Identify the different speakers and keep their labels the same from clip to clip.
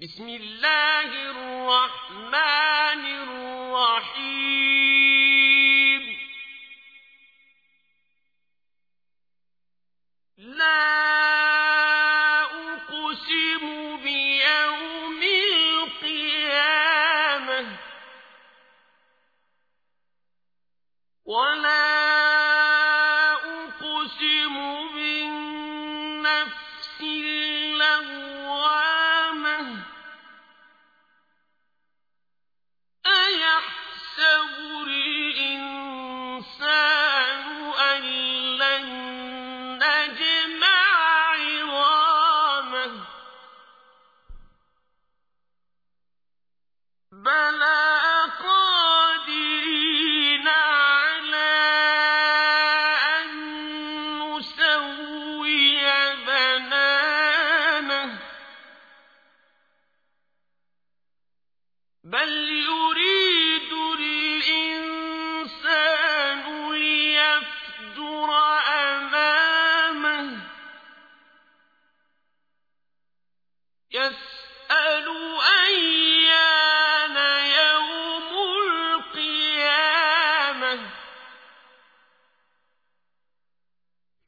Speaker 1: بسم الله الرحمن الرحيم. لا أقسم بالله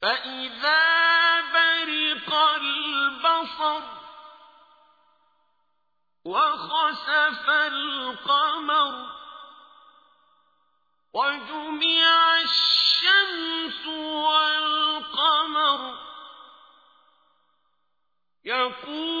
Speaker 1: فإذا برق البصر وخسف القمر وجمع الشمس والقمر يقول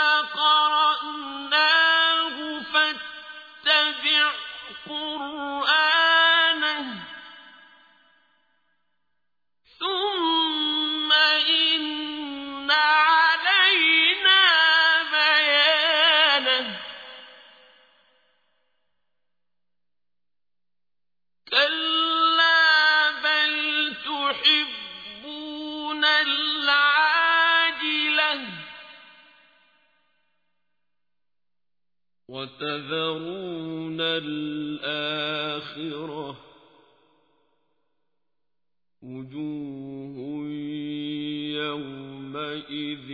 Speaker 1: وتذرون الآخرة وجوه يومئذ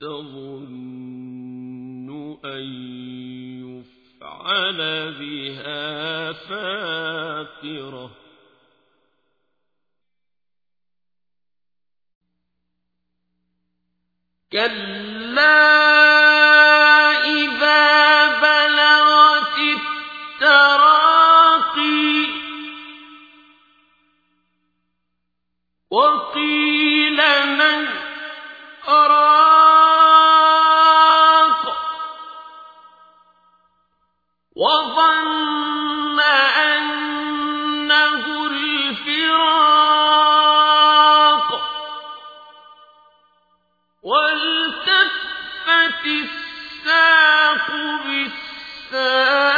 Speaker 1: تظن أن يفعل بها فاقرة. كلا الساق بالساق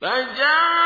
Speaker 1: فجعل